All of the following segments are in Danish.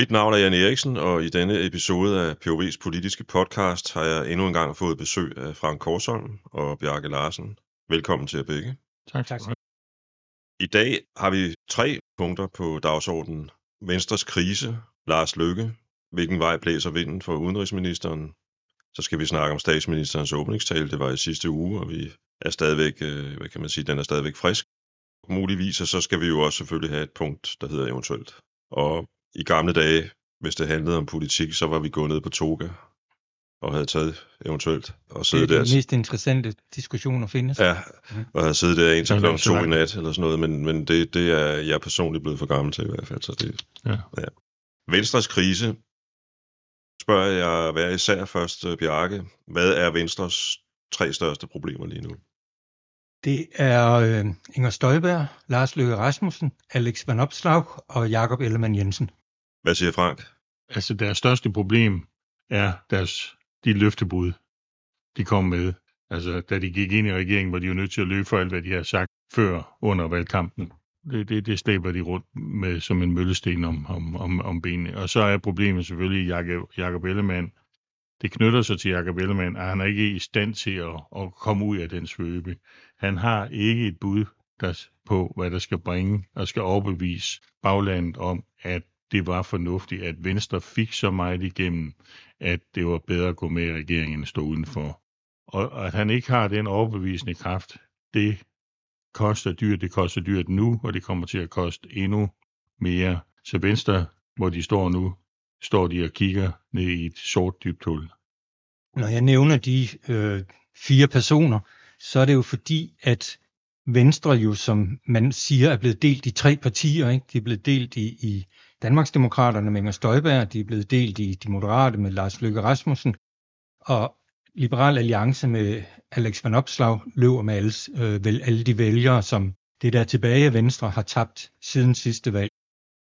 Mit navn er Jan Eriksen, og i denne episode af POV's politiske podcast har jeg endnu en gang fået besøg af Frank Korsholm og Bjarke Larsen. Velkommen til jer begge. Tak. tak. I dag har vi tre punkter på dagsordenen. Venstres krise, Lars Løkke, hvilken vej blæser vinden for udenrigsministeren. Så skal vi snakke om statsministerens åbningstale, det var i sidste uge, og vi er stadigvæk, øh, hvad kan man sige, den er stadigvæk frisk. Muligvis, og så skal vi jo også selvfølgelig have et punkt, der hedder eventuelt. Og i gamle dage, hvis det handlede om politik, så var vi gået ned på toga og havde taget eventuelt og siddet der. Det er den mest interessante diskussion at finde. Ja, og havde siddet der indtil klokken to i nat eller sådan noget, men, men det, det er jeg personligt blevet for gammel til i hvert fald. Så det, ja. Ja. Venstres krise, spørger jeg hver især først, øh, Bjarke. Hvad er Venstres tre største problemer lige nu? Det er øh, Inger Støjberg, Lars Løkke Rasmussen, Alex Van Opslag og Jakob Ellemann Jensen. Hvad siger Frank? Altså deres største problem er deres, de løftebrud, de kom med. Altså da de gik ind i regeringen, var de jo nødt til at løbe for alt, hvad de har sagt før under valgkampen. Det, det, det slæber de rundt med som en møllesten om, om, om, om benene. Og så er problemet selvfølgelig Jakob, Jakob Ellemann. Det knytter sig til Jakob Ellemann, at han er ikke i stand til at, at komme ud af den svøbe. Han har ikke et bud der, på, hvad der skal bringe og skal overbevise baglandet om, at det var fornuftigt, at Venstre fik så meget igennem, at det var bedre at gå med i regeringen end stå udenfor. Og at han ikke har den overbevisende kraft, det koster dyrt, det koster dyrt nu, og det kommer til at koste endnu mere. Så Venstre, hvor de står nu, står de og kigger ned i et sort dybt hul. Når jeg nævner de øh, fire personer, så er det jo fordi, at Venstre jo, som man siger, er blevet delt i tre partier. Ikke? De er blevet delt i, i Danmarksdemokraterne med Inger Støjberg, de er blevet delt i de moderate med Lars Løkke Rasmussen, og Liberal Alliance med Alex Van Opslag løber med alles, øh, vel, alle de vælgere, som det der tilbage af Venstre har tabt siden sidste valg.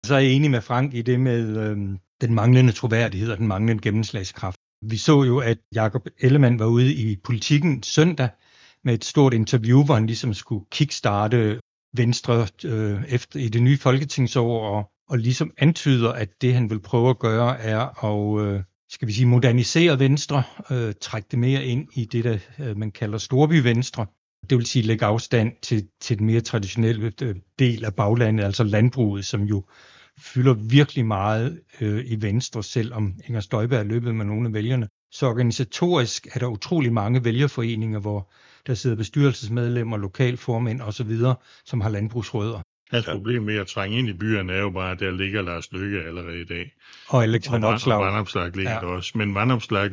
Så er jeg enig med Frank i det med øh, den manglende troværdighed og den manglende gennemslagskraft. Vi så jo, at Jakob Ellemann var ude i politikken søndag med et stort interview, hvor han ligesom skulle kickstarte Venstre øh, efter i det nye folketingsår og, og ligesom antyder, at det han vil prøve at gøre er at øh, skal vi sige, modernisere Venstre, øh, trække det mere ind i det, der øh, man kalder Storby Venstre. Det vil sige lægge afstand til, til den mere traditionelle øh, del af baglandet, altså landbruget, som jo fylder virkelig meget øh, i Venstre, selvom Inger Støjberg er løbet med nogle af vælgerne. Så organisatorisk er der utrolig mange vælgerforeninger, hvor der sidder bestyrelsesmedlemmer, lokalformænd osv., som har landbrugsrødder. Hans ja. problem med at trænge ind i byerne er jo bare, at der ligger Lars Løkke allerede i dag. Og Opslag. Og Van Opslag ligger ja. der også. Men Van Opslag,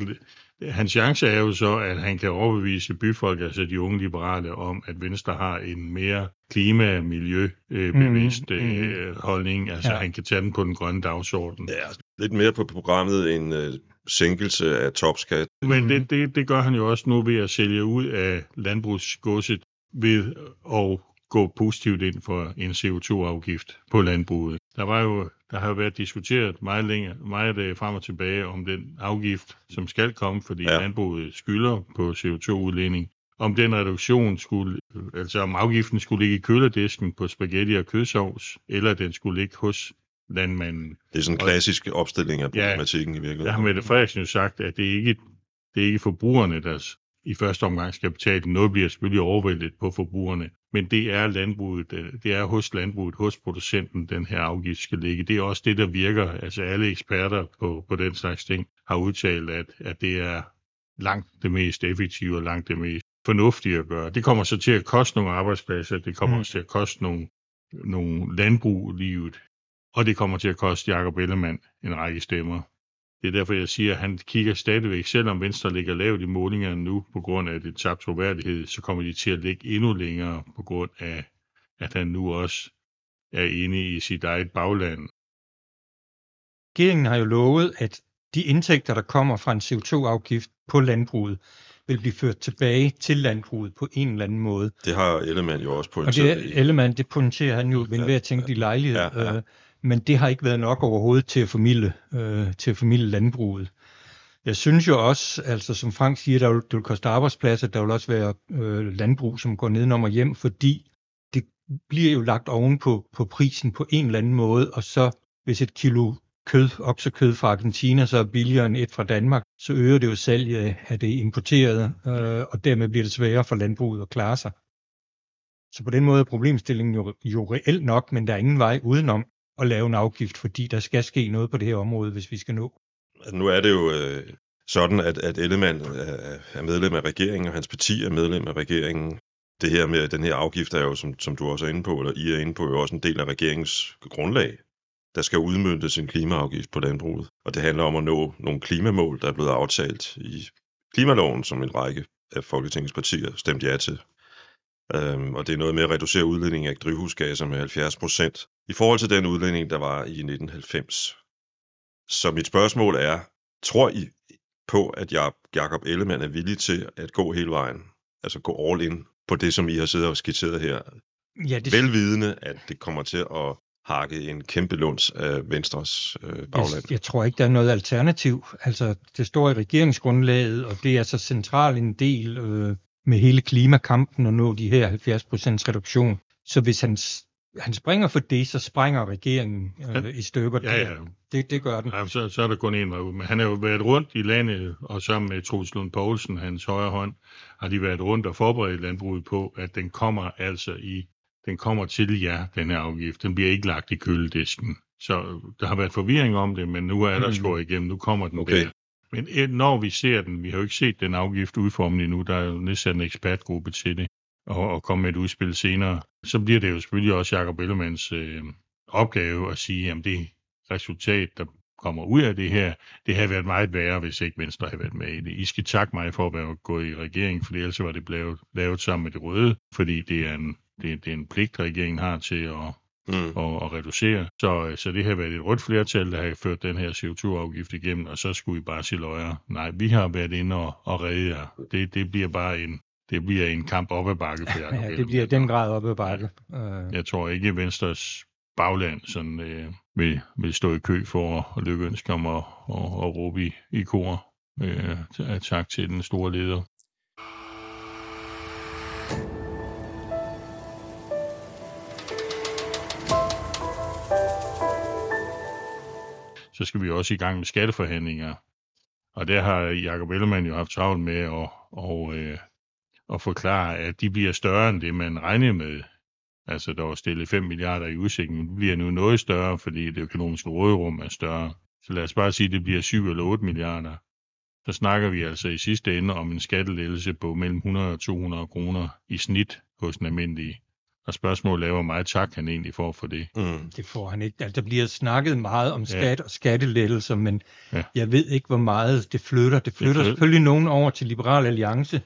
hans chance er jo så, at han kan overbevise byfolk, altså de unge liberale, om, at Venstre har en mere klima- og miljøbevidst mm, mm. holdning. Altså ja. han kan tage den på den grønne dagsorden. Ja, lidt mere på programmet end uh, sænkelse af topskat. Men det, det, det gør han jo også nu ved at sælge ud af landbrugsgodset ved at gå positivt ind for en CO2-afgift på landbruget. Der var jo der har jo været diskuteret meget længe, meget øh, frem og tilbage om den afgift, som skal komme, fordi ja. landbruget skylder på CO2-udledning. Om den reduktion skulle, altså om afgiften skulle ligge i køledisken på spaghetti og kødsovs, eller den skulle ligge hos landmanden. Det er sådan en klassisk opstilling af problematikken ja, i virkeligheden. Der har Mette Frederiksen jo sagt, at det er ikke det er ikke forbrugerne, der i første omgang skal betale. Noget bliver selvfølgelig overvældet på forbrugerne, men det er landbruget, øh, det er hos landbruget, hos producenten, den her afgift skal ligge. Det er også det, der virker. Altså alle eksperter på, på den slags ting har udtalt, at, at det er langt det mest effektive og langt det mest fornuftige at gøre. Det kommer så til at koste nogle arbejdspladser, det kommer mm. også til at koste nogle, nogle landbrug livet, og det kommer til at koste Jacob Ellemann en række stemmer. Det er derfor, jeg siger, at han kigger stadigvæk, selvom Venstre ligger lavt i målingerne nu, på grund af det tabt troværdighed, så kommer de til at ligge endnu længere, på grund af, at han nu også er inde i sit eget bagland. Regeringen har jo lovet, at de indtægter, der kommer fra en CO2-afgift på landbruget, vil blive ført tilbage til landbruget på en eller anden måde. Det har Ellemann jo også pointeret. Og det, Ellemann, det pointerer han jo ved ja, at tænke ja, lejlighed. Ja, ja. Men det har ikke været nok overhovedet til at formidle, øh, til at formidle landbruget. Jeg synes jo også, altså som Frank siger, der vil, det vil koste arbejdspladser, der vil også være øh, landbrug, som går nedenom og hjem, fordi det bliver jo lagt oven på, på prisen på en eller anden måde, og så hvis et kilo kød, oksekød fra Argentina, så er billigere end et fra Danmark, så øger det jo salget af det importerede, øh, og dermed bliver det sværere for landbruget at klare sig. Så på den måde er problemstillingen jo, jo reelt nok, men der er ingen vej udenom at lave en afgift, fordi der skal ske noget på det her område, hvis vi skal nå. Altså, nu er det jo øh, sådan, at, at Ellemann er, er medlem af regeringen, og hans parti er medlem af regeringen. Det her med den her afgift er jo, som, som du også er inde på, eller I er inde på, jo også en del af regeringens grundlag. Der skal udmyndtes en klimaafgift på landbruget, og det handler om at nå nogle klimamål, der er blevet aftalt i klimaloven, som en række af Folketingets partier stemte ja til. Øhm, og det er noget med at reducere udledningen af drivhusgasser med 70 procent i forhold til den udledning, der var i 1990. Så mit spørgsmål er, tror I på, at Jakob Ellemann er villig til at gå hele vejen? Altså gå all in på det, som I har siddet og skitseret her? Ja, det... Velvidende, at det kommer til at hakke en kæmpe lunds af Venstres øh, bagland. Jeg, jeg tror ikke, der er noget alternativ. Altså, det står i regeringsgrundlaget, og det er så central en del øh, med hele klimakampen at nå de her 70% reduktion. Så hvis han, han springer for det, så springer regeringen øh, i stykker. Ja, ja. Det, det gør den. Ja, så, så er der kun en vej ud. Men han har jo været rundt i landet, og sammen med Troels Lund Poulsen, hans højre hånd, har de været rundt og forberedt landbruget på, at den kommer altså i den kommer til jer, den her afgift. Den bliver ikke lagt i køledisken. Så der har været forvirring om det, men nu er der mm. skåret igennem. Nu kommer den okay. der. Men øh, når vi ser den, vi har jo ikke set den afgift udformet endnu, der er jo nedsat en ekspertgruppe til det, og, og komme med et udspil senere, så bliver det jo selvfølgelig også Jacob Ellemanns øh, opgave at sige, at det resultat, der kommer ud af det her, det havde været meget værre, hvis ikke Venstre havde været med i det. I skal takke mig for at være gået i regering, for ellers var det blevet lavet sammen med det røde, fordi det er en, det, det er en pligt, regeringen har til at mm. og, og reducere. Så, så det har været et rødt flertal, der har ført den her CO2-afgift igennem, og så skulle vi bare sige løjer. Nej, vi har været inde og, og redde jer. Det, det bliver bare en, det bliver en kamp op ad bakke for. Ja, det bliver den grad op ad bakke. Øh. Jeg tror ikke, Venstres bagland sådan, øh, vil, vil stå i kø for at lykkeønske om at, at, at råbe i, i kor. Øh, tak til den store leder. så skal vi også i gang med skatteforhandlinger. Og der har Jacob Ellemann jo haft travlt med at, og, øh, at forklare, at de bliver større end det, man regnede med. Altså, der var stillet 5 milliarder i udsigt, men det bliver nu noget større, fordi det økonomiske råderum er større. Så lad os bare sige, at det bliver 7 eller 8 milliarder. Så snakker vi altså i sidste ende om en skattelettelse på mellem 100 og 200 kroner i snit hos den almindelige og spørgsmålet er, hvor meget tak han egentlig får for det. Mm. Det får han ikke. Altså, der bliver snakket meget om skat ja. og skattelettelser, men ja. jeg ved ikke, hvor meget det flytter. Det flytter det selvfølgelig nogen over til Liberal Alliance,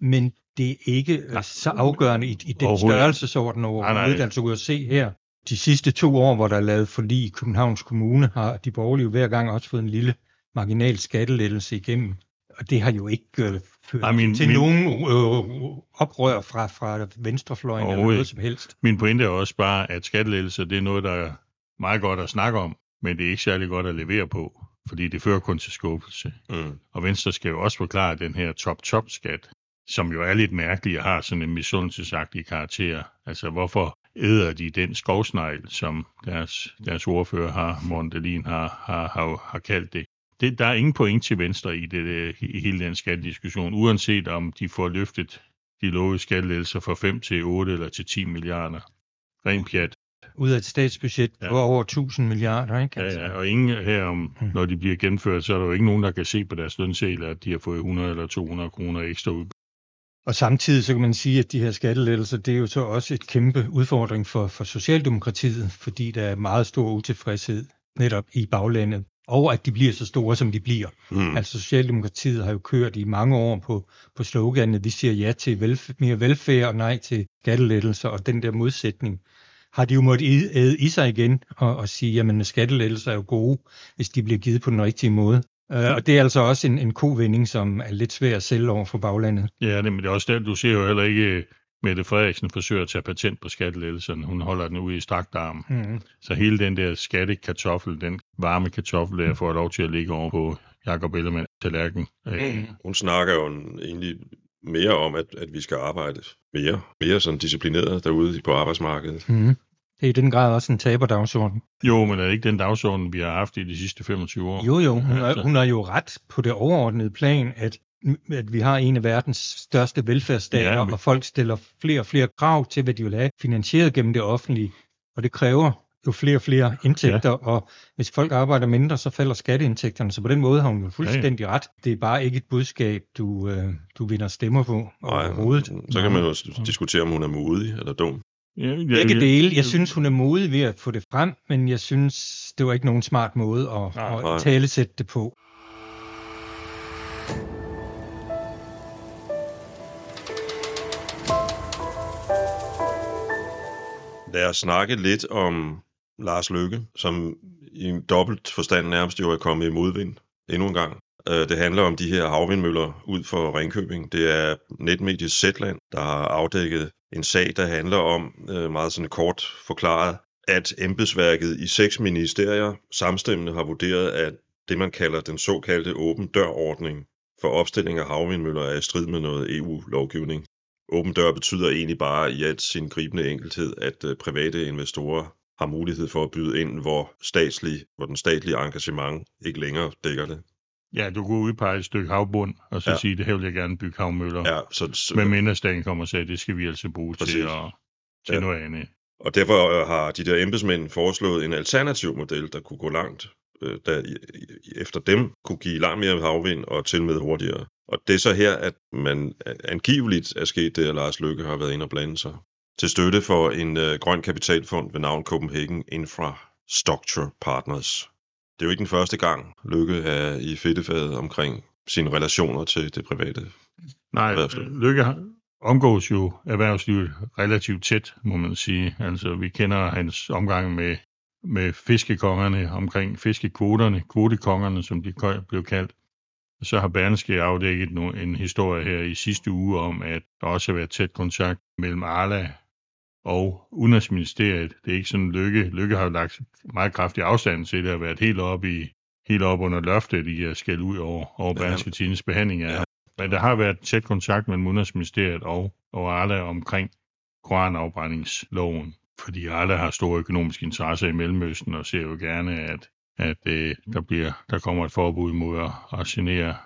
men det er ikke ja. så afgørende i, i den størrelsesorden overhovedet. Altså ud at se her, de sidste to år, hvor der er lavet forlig i Københavns Kommune, har de borgerlige hver gang også fået en lille marginal skattelettelse igennem. Og det har jo ikke øh, ført min, til min, nogen øh, oprør fra, fra venstrefløjen eller noget som helst. Min pointe er også bare, at skattelettelser det er noget, der er meget godt at snakke om, men det er ikke særlig godt at levere på, fordi det fører kun til skuffelse. Mm. Og Venstre skal jo også forklare den her top-top-skat, som jo er lidt mærkelig og har sådan en misundelsesagtig karakter. Altså, hvorfor æder de den skovsnegl, som deres, deres ordfører har, Morten har, har, har, har kaldt det det, der er ingen point til venstre i, det, i hele den skattediskussion, uanset om de får løftet de lovede skattelettelser fra 5 til 8 eller til 10 milliarder. Ren pjat. Ud af et statsbudget ja. på over 1000 milliarder, ikke? Altså. Ja, ja, og ingen her, om, hmm. når de bliver gennemført, så er der jo ikke nogen, der kan se på deres lønsedler, at de har fået 100 eller 200 kroner ekstra ud. Og samtidig så kan man sige, at de her skattelettelser, det er jo så også et kæmpe udfordring for, for Socialdemokratiet, fordi der er meget stor utilfredshed netop i baglandet og at de bliver så store, som de bliver. Mm. Altså Socialdemokratiet har jo kørt i mange år på, på sloganet, vi siger ja til velf- mere velfærd og nej til skattelettelser, og den der modsætning har de jo måttet æde i sig igen og, og sige, jamen skattelettelser er jo gode, hvis de bliver givet på den rigtige måde. Uh, og det er altså også en, en kovending, som er lidt svær at sælge over for baglandet. Ja, det, men det er også der, du ser jo heller ikke Mette Frederiksen forsøger at tage patent på skattelettelserne. Hun holder den ude i strakt arm. Mm. Så hele den der skattekartoffel, den varme kartoffel, der får lov til at ligge over på Jacob Ellemann tallerken. Mm. Hun snakker jo egentlig mere om, at, at vi skal arbejde mere, mere sådan disciplineret derude på arbejdsmarkedet. Mm. Det er i den grad også en taberdagsorden. Jo, men er det ikke den dagsorden, vi har haft i de sidste 25 år? Jo, jo, hun, Altså. er, hun har jo ret på det overordnede plan, at, at vi har en af verdens største velfærdsstater, Ja, ja, men- og folk stiller flere og flere krav til, hvad de vil have finansieret gennem det offentlige. Og det kræver jo flere og flere indtægter, ja. og hvis folk arbejder mindre, så falder skatteindtægterne. Så på den måde har hun jo fuldstændig ret. Det er bare ikke et budskab, du, øh, du vinder stemmer på overhovedet. så kan man jo s- diskutere, om hun er modig eller dum. Ja, ja, Begge dele. Jeg synes, hun er modig ved at få det frem, men jeg synes, det var ikke nogen smart måde at, Nej, nej. at talesætte det på. Lad os snakke lidt om Lars Løkke, som i en dobbelt forstand nærmest jo er kommet i modvind endnu en gang. Øh, Det handler om de her havvindmøller ud for Ringkøbing. Det er netmediet Zetland, der har afdækket en sag, der handler om, øh, meget sådan kort forklaret, at embedsværket i seks ministerier samstemmende har vurderet, at det, man kalder den såkaldte åben dør-ordning for opstilling af havvindmøller er i strid med noget EU-lovgivning. Åben dør betyder egentlig bare i alt sin gribende enkelthed, at øh, private investorer har mulighed for at byde ind, hvor, statslig, hvor den statlige engagement ikke længere dækker det. Ja, du kunne udpege et stykke havbund, og så Ja. sige, det her vil jeg gerne bygge havmøller. Ja, så, så, Men mindre kommer og siger, det skal vi altså bruge Præcis. til, at, til Ja. noget andet. Og derfor øh, har de der embedsmænd foreslået en alternativ model, der kunne gå langt, øh, der efter dem kunne give langt mere havvind og til med hurtigere. Og det er så her, at man øh, angiveligt er sket det, at Lars Løkke har været inde og blande sig. Til støtte for en øh, grøn kapitalfond ved navn Copenhagen Infrastructure Partners. Det er jo ikke den første gang, Løkke er i fedtefadet omkring sine relationer til det private. Nej, Erhvervsliv. Lykke omgås jo erhvervslivet relativt tæt, må man sige. Altså, vi kender hans omgang med, med fiskekongerne omkring fiskekvoterne, kvotekongerne, som de blev kaldt. Så har Berneske afdækket no- en historie her i sidste uge om, at der også har været tæt kontakt mellem Arla og Udenrigsministeriet. Det er ikke sådan Lykke. Lykke har lagt meget kraftig afstand til det, har været helt op i helt op under loftet i at skælde ud over, over Ja. Berneske Tidens behandling af Ja. Men der har været tæt kontakt mellem Udenrigsministeriet og, og Arla omkring koranafbrændingsloven, fordi Arla har store økonomiske interesser i Mellemøsten og ser jo gerne, at, at øh, der, bliver, der kommer et forbud mod at, at genere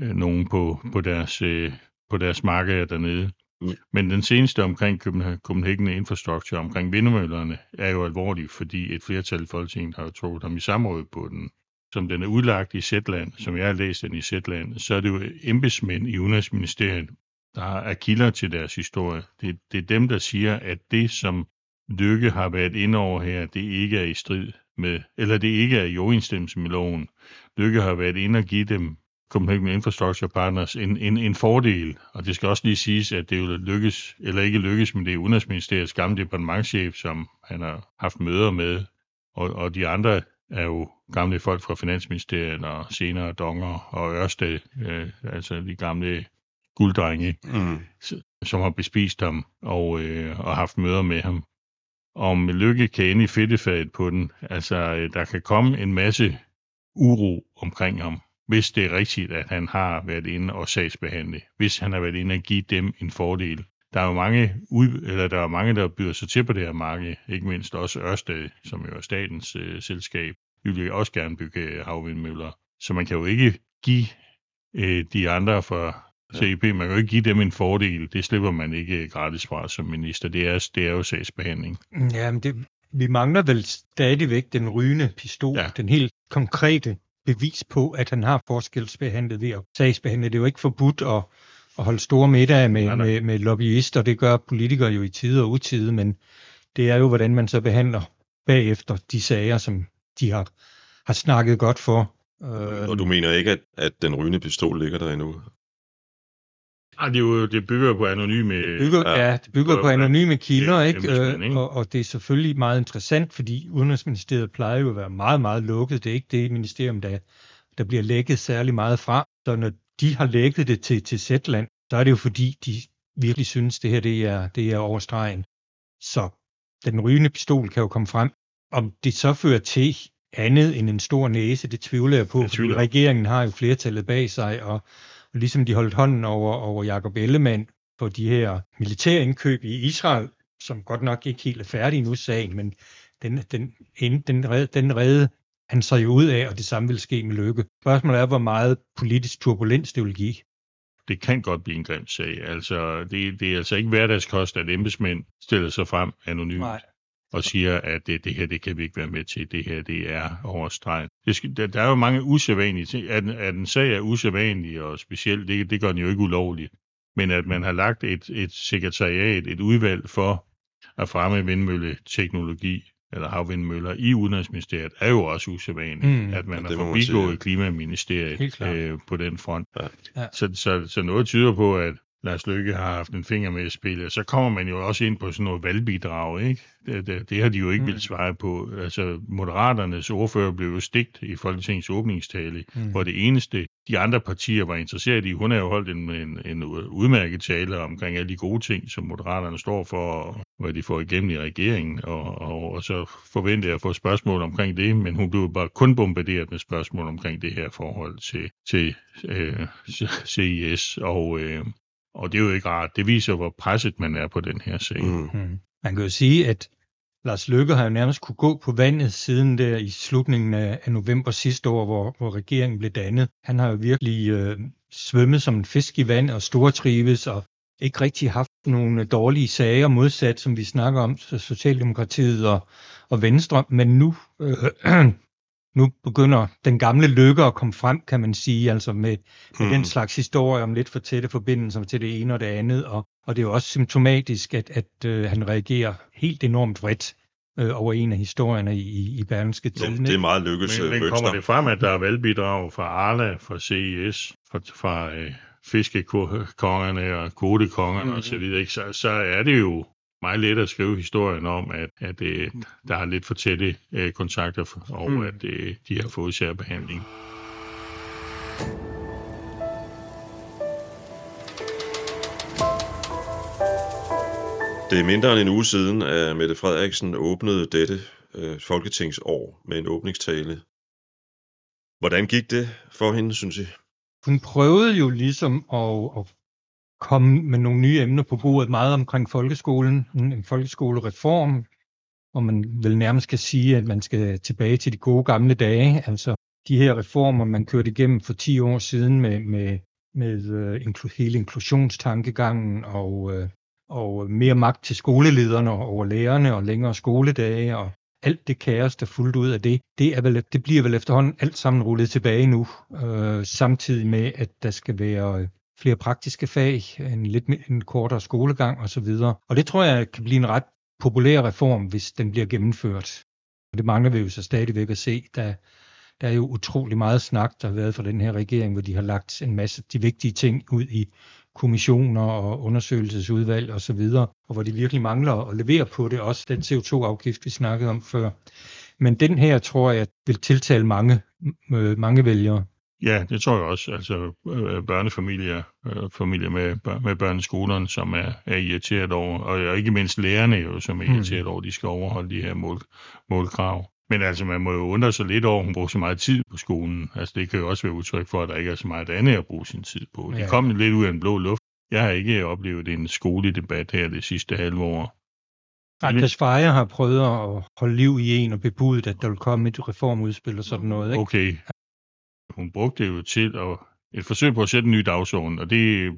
øh, nogen på, på, deres, øh, på deres marked dernede. Mm. Men den seneste omkring Copenhagen Copenhagen Infrastructure, omkring vindmøllerne, er jo alvorlig, fordi et flertal i Folketinget har jo trukket ham i samråd på den. Som den er udlagt i Zetland, som jeg har læst den i Zetland, så er det jo embedsmænd i Udenrigsministeriet, der er kilder til deres historie. Det, det er dem, der siger, at det, som Lykke har været inde over her, det ikke er i strid med, eller det ikke er i overensstemmelse med loven. Lykke har været inde og give dem Copenhagen Infrastructure Partners en, en, en fordel, og det skal også lige siges, at det jo lykkes, eller ikke lykkes, men det er Udenrigsministeriets gamle departementchef, som han har haft møder med, og, og de andre er jo gamle folk fra Finansministeriet, og senere Donger og Ørsted, øh, altså de gamle gulddrenge, Mm. som har bespist ham og, øh, og haft møder med ham. Om Lykke kan ende i fedtefadet på den, altså øh, der kan komme en masse uro omkring ham, hvis det er rigtigt, at han har været inde og sagsbehandle, hvis han har været inde og give dem en fordel. Der er jo mange, ud, eller der er mange, der byder sig til på det her marked, ikke mindst også Ørsted, som jo er statens øh, selskab. Vi vil også gerne bygge havvindmøller. Så man kan jo ikke give øh, de andre fra CIP, man kan jo ikke give dem en fordel. Det slipper man ikke gratis fra som minister. Det er, det er jo sagsbehandling. Ja, men det, vi mangler vel stadigvæk den rygende pistol, ja. den helt konkrete bevis på, at han har forskelsbehandlet ved at sagsbehandle. Det er jo ikke forbudt at, at holde store middage med, Nej, nej. med, med lobbyister, det gør politikere jo i tide og utide, men det er jo, hvordan man så behandler bagefter de sager, som de har, har snakket godt for. Øh, Og du mener ikke, at, at den rygende pistol ligger der endnu? Ej, det, er jo, det bygger på anonyme... Det bygger, Ja. ja, det bygger på anonyme kilder, Ja, ikke? embedsmænd, ikke? Øh, Og, og det er selvfølgelig meget interessant, fordi Udenrigsministeriet plejer jo at være meget, meget lukket. Det er ikke det ministerium, der, der bliver lækket særlig meget fra. Så når de har lækket det til, til Zetland, så er det jo fordi, de virkelig synes, det her det er, det er overstregen. Så den rygende pistol kan jo komme frem. Om det så fører til andet end en stor næse, det tvivler jeg på, Jeg fordi tvivler. regeringen har jo flertallet bag sig, og ligesom de holdt hånden over, over Jacob Ellemann på de her militære indkøb i Israel, som godt nok ikke helt er færdig nu, sagen, men den, den, den, den, redde, den redde han så jo ud af, og det samme vil ske med Lykke. Spørgsmålet er, hvor meget politisk turbulens det vil give. Det kan godt blive en grim sag. Altså, det, det er altså ikke hverdagskost, at embedsmænd stiller sig frem anonymt. Nej og siger, at det, det her, det kan vi ikke være med til, det her, det er overstreget. Det skal, der, der er jo mange usædvanlige ting. At, at en sag er usædvanlig og specielt, det, det gør den jo ikke ulovligt. Men at man har lagt et, et sekretariat, et udvalg for at fremme vindmølleteknologi, eller havvindmøller i Udenrigsministeriet, er jo også usædvanligt, mm. at man har forbigået Klimaministeriet øh, på den front. Ja. Så, så, så noget tyder på, at Lars Løkke har haft en finger med i spillet, så kommer man jo også ind på sådan noget valgbidrag, ikke? Det, det, det har de jo ikke mm. vil svare på. Altså, Moderaternes ordfører blev jo stigt i Folketingets åbningstale, mm. hvor det eneste, de andre partier var interesseret i, hun har jo holdt en, en, en udmærket tale omkring alle de gode ting, som Moderaterne står for, og hvad de får igennem i regeringen, og, og, og så forventer jeg at få spørgsmål omkring det, men hun blev bare kun bombarderet med spørgsmål omkring det her forhold til, til øh, CIS, og, øh, og det er jo ikke rart. Det viser, hvor presset man er på den her sag. Mm. Mm. Man kan jo sige, at Lars Løkke har jo nærmest kunne gå på vandet siden der i slutningen af, af november sidste år, hvor, hvor regeringen blev dannet. Han har jo virkelig øh, svømmet som en fisk i vand og stortrives og ikke rigtig haft nogle dårlige sager modsat, som vi snakker om, Socialdemokratiet og, og Venstre. Men nu øh, nu begynder den gamle lykke at komme frem, kan man sige, altså med, med mm. den slags historie om lidt for tætte forbindelser til det ene og det andet, og, og det er jo også symptomatisk, at, at øh, han reagerer helt enormt vredt øh, over en af historierne i, i Berlingske Tidene. Det er meget lykkes Men, men kommer det frem, at der er valgbidrag fra Arla, fra CIS, fra, fra øh, fiskekongerne og kvotekongerne mm. osv., så, så er det jo meget let at skrive historien om, at, at øh, der er lidt for tætte øh, kontakter, og mm. at øh, de har fået særbehandling. Det er mindre end en uge siden, at Mette Frederiksen åbnede dette øh, folketingsår med en åbningstale. Hvordan gik det for hende, synes I? Hun prøvede jo ligesom at, at komme med nogle nye emner på bordet, meget omkring folkeskolen, en folkeskolereform, hvor man vel nærmest kan sige, at man skal tilbage til de gode gamle dage, altså de her reformer, man kørte igennem for 10 år siden med, med, med uh, inklu, hele inklusionstankegangen og, uh, og mere magt til skolelederne over lærerne og længere skoledage og alt det kaos, der fulgte ud af det, det, er vel, det bliver vel efterhånden alt sammen rullet tilbage nu, øh, samtidig med, at der skal være flere praktiske fag, en lidt en kortere skolegang osv. Og det tror jeg kan blive en ret populær reform, hvis den bliver gennemført. Og det mangler vi jo så stadigvæk at se. da der er jo utrolig meget snak, der har været fra den her regering, hvor de har lagt en masse de vigtige ting ud i kommissioner og undersøgelsesudvalg osv., og, så og hvor de virkelig mangler at levere på det, også den CO2-afgift, vi snakkede om før. Men den her, tror jeg, vil tiltale mange, mange vælgere. Ja, det tror jeg også. Altså øh, børnefamilier, øh, familier med, med børneskolerne, som er, er irriteret over, og ikke mindst lærerne jo, som er mm. irriteret mm. over, at de skal overholde de her mål, målkrav. Men altså, man må jo undre sig lidt over, at hun bruger så meget tid på skolen. Altså, det kan jo også være udtryk for, at der ikke er så meget andet at bruge sin tid på. Ja. Det kom lidt ud af en blå luft. Jeg har ikke oplevet en skoledebat her det sidste halve år. Anders Fejer har prøvet at holde liv i en og bebudet, at der vil komme et reformudspil og sådan noget. Ikke? Okay, hun brugte det jo til at, et forsøg på at sætte en ny dagsorden, og det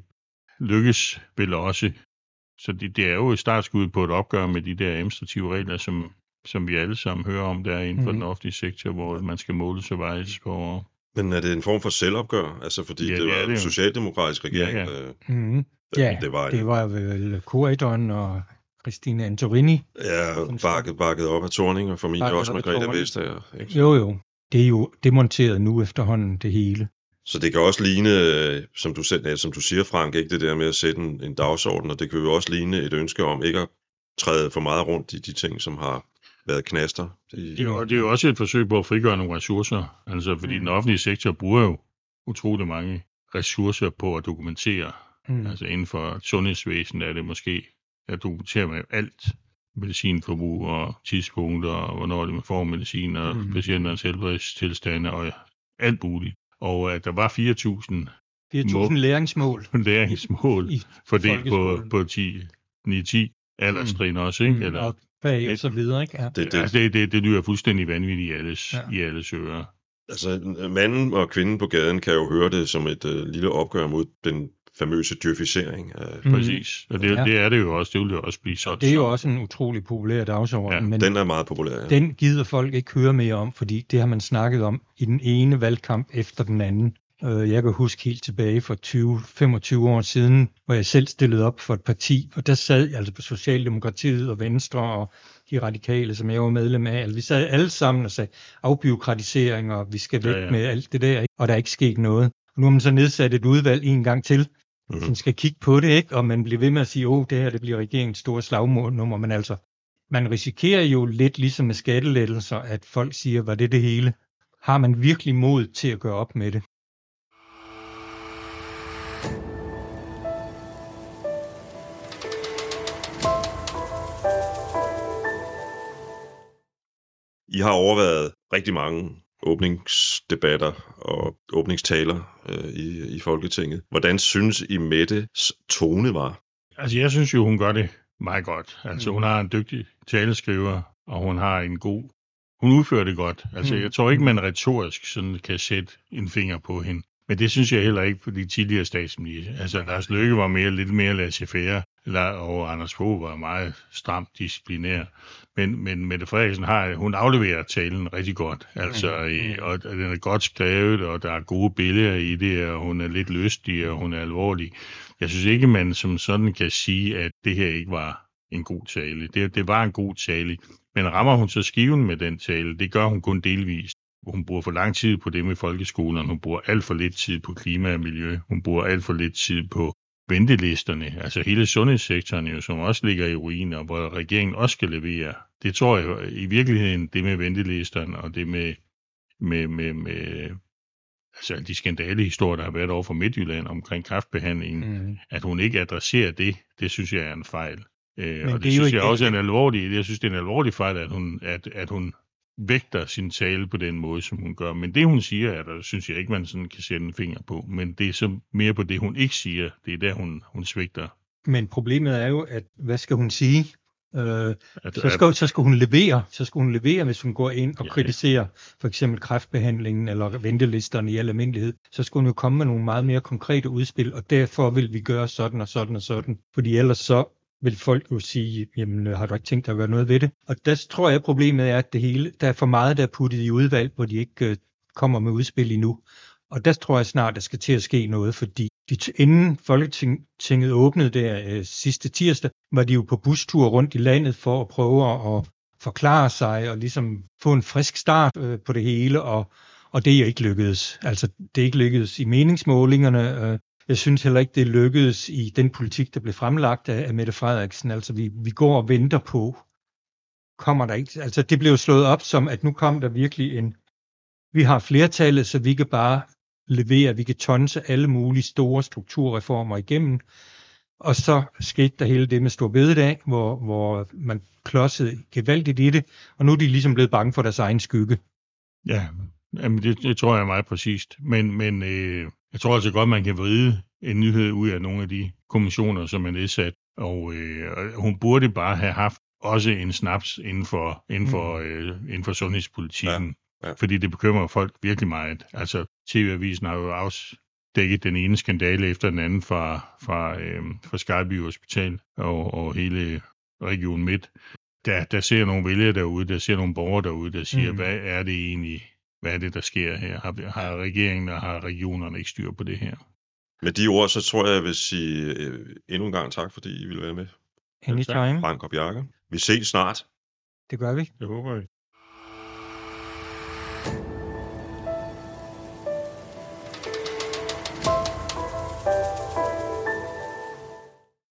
lykkes vel også. Så det, det er jo et startskud på et opgør med de der administrative regler, som, som vi alle sammen hører om der inden for mm. den offentlige sektor, hvor man skal måle sig vejes på. Men er det en form for selvopgør? Altså fordi ja, det, det var en socialdemokratisk regering. Ja, ja. Øh, mm. ja det, var, det var vel Corridon og Christine Antorini. Ja, bakket, bakket op af Torning og familie også Margrethe Vestager. Ikke? Jo, jo det er jo demonteret nu efterhånden det hele. Så det kan også ligne, øh, som du, selv, som du siger, Frank, ikke det der med at sætte en, en dagsorden, og det kan jo også ligne et ønske om ikke at træde for meget rundt i de ting, som har været knaster. Det, det, er, jo, det er jo også et forsøg på at frigøre nogle ressourcer, altså fordi mm. den offentlige sektor bruger jo utrolig mange ressourcer på at dokumentere. Mm. Altså inden for sundhedsvæsenet er det måske at dokumentere med alt medicinforbrug og tidspunkter, og hvornår man får medicin, og mm. patienternes helbredstilstande og alt muligt. Og at der var 4.000 4.000 læringsmål. læringsmål I, fordelt på, på 10, 9-10 alderstrin også, ikke? Mm, Eller, og bag og et- så videre, ikke? Ja. Det, det, det, altså, det, det, det lyder fuldstændig vanvittigt i alles, ja. i alles ører. altså, manden og kvinden på gaden kan jo høre det som et øh, lille opgør mod den famøse dyrficering af Mm. Præcis. Og det, Ja. det er det jo også. Det vil jo også blive sådan. Det er jo også en utrolig populær dagsorden, Ja, men Den er meget populær. Ja. den gider folk ikke høre mere om, fordi det har man snakket om i den ene valgkamp efter den anden. Øh, Jeg kan huske helt tilbage for 20-25 år siden, hvor jeg selv stillede op for et parti, og der sad altså på Socialdemokratiet og Venstre og de radikale, som jeg var medlem af. Altså, vi sad alle sammen og sagde afbiokratisering, og vi skal væk Ja, ja. med alt det der, og der er ikke sket noget. Og nu har man så nedsat et udvalg en gang til, Mhm. som skal kigge på det, ikke? og man bliver ved med at sige, åh, det her det bliver regeringens store slagmålnummer, men altså, man risikerer jo lidt ligesom med skattelettelser, at folk siger, var det det hele? Har man virkelig mod til at gøre op med det? I har overvejet rigtig mange åbningsdebatter og åbningstaler øh, i, i Folketinget. Hvordan synes I Mettes tone var? Altså, jeg synes jo, hun gør det meget godt. Altså, Mm. hun har en dygtig taleskriver, og hun har en god... Hun udfører det godt. Altså, Mm. jeg tror ikke, man retorisk sådan kan sætte en finger på hende. Men det synes jeg heller ikke på de tidligere statsminister. Altså, Lars Løkke var mere, lidt mere laissez-faire, La- og Anders Fogh var meget stramt disciplinær. Men, men Mette Frederiksen har, hun afleverer talen rigtig godt. Altså, Mhm. mm. og den er godt skrevet, og der er gode billeder i det, og hun er lidt lystig, og hun er alvorlig. Jeg synes ikke, man som sådan kan sige, at det her ikke var en god tale. Det, det var en god tale. Men rammer hun så skiven med den tale? Det gør hun kun delvist. Hun bruger for lang tid på det med folkeskolerne. Hun bruger alt for lidt tid på klima og miljø. Hun bruger alt for lidt tid på ventelisterne. Altså hele sundhedssektoren, jo, som også ligger i ruiner, hvor regeringen også skal levere. Det tror jeg i virkeligheden, det med ventelisterne og det med, med, med, med altså de skandalehistorier, der har været over for Midtjylland omkring kræftbehandlingen, Mm. at hun ikke adresserer det, det synes jeg er en fejl. Øh, Men og det, det synes ikke- jeg også er en alvorlig, jeg synes, det er en alvorlig fejl, at hun, at, at hun vægter sin tale på den måde, som hun gør. Men det, hun siger, er der, synes jeg ikke, man sådan kan sætte en finger på. Men det er så mere på det, hun ikke siger. Det er der, hun, hun svigter. Men problemet er jo, at hvad skal hun sige? Øh, At, så, skal, så skal hun levere, så skal hun levere, hvis hun går ind og Ja. kritiserer for eksempel kræftbehandlingen eller ventelisterne i al almindelighed, så skal hun jo komme med nogle meget mere konkrete udspil, og derfor vil vi gøre sådan og sådan og sådan, fordi ellers så vil folk jo sige, jamen øh, har du ikke tænkt dig at gøre noget ved det? Og der tror jeg, problemet er, at det hele, der er for meget, der er puttet i udvalg, hvor de ikke øh, kommer med udspil endnu. Og der tror jeg snart, der skal til at ske noget, fordi de, inden Folketinget åbnede der øh, sidste tirsdag, var de jo på bustur rundt i landet for at prøve at forklare sig og ligesom få en frisk start øh, på det hele, og, og det er jo ikke lykkedes. Altså, det er ikke lykkedes i meningsmålingerne. Øh, jeg synes heller ikke, det lykkedes i den politik, der blev fremlagt af, af Mette Frederiksen. Altså, vi, vi går og venter på, kommer der ikke... Altså, det blev slået op som, at nu kom der virkelig en... Vi har flertallet, så vi kan bare levere, vi kan tonse alle mulige store strukturreformer igennem. Og så skete der hele det med Stor Bededag, hvor, hvor man klodsede gevaldigt i det, og nu er de ligesom blevet bange for deres egen skygge. Ja, jamen det, det tror jeg er meget præcist. Men, men øh, jeg tror altså godt, man kan vride en nyhed ud af nogle af de kommissioner, som er nedsat. Og øh, hun burde bare have haft også en snaps inden for, inden for, øh, inden for sundhedspolitikken. Ja, ja. Fordi det bekymrer folk virkelig meget. Altså, TV-avisen har jo afdækket den ene skandale efter den anden fra, fra, øh, fra Skyby Hospital og, og hele Region Midt. Der, der ser nogle vælgere derude, der ser nogle borgere derude, der siger, Mm. mm. hvad er det egentlig, hvad er det, der sker her? Har, har regeringen og har regionerne ikke styr på det her? Med de ord, så tror jeg, jeg vil sige øh, endnu en gang tak, fordi I ville være med. Anytime. Frank og Bjarke. Vi ses snart. Det gør vi. Det håber jeg.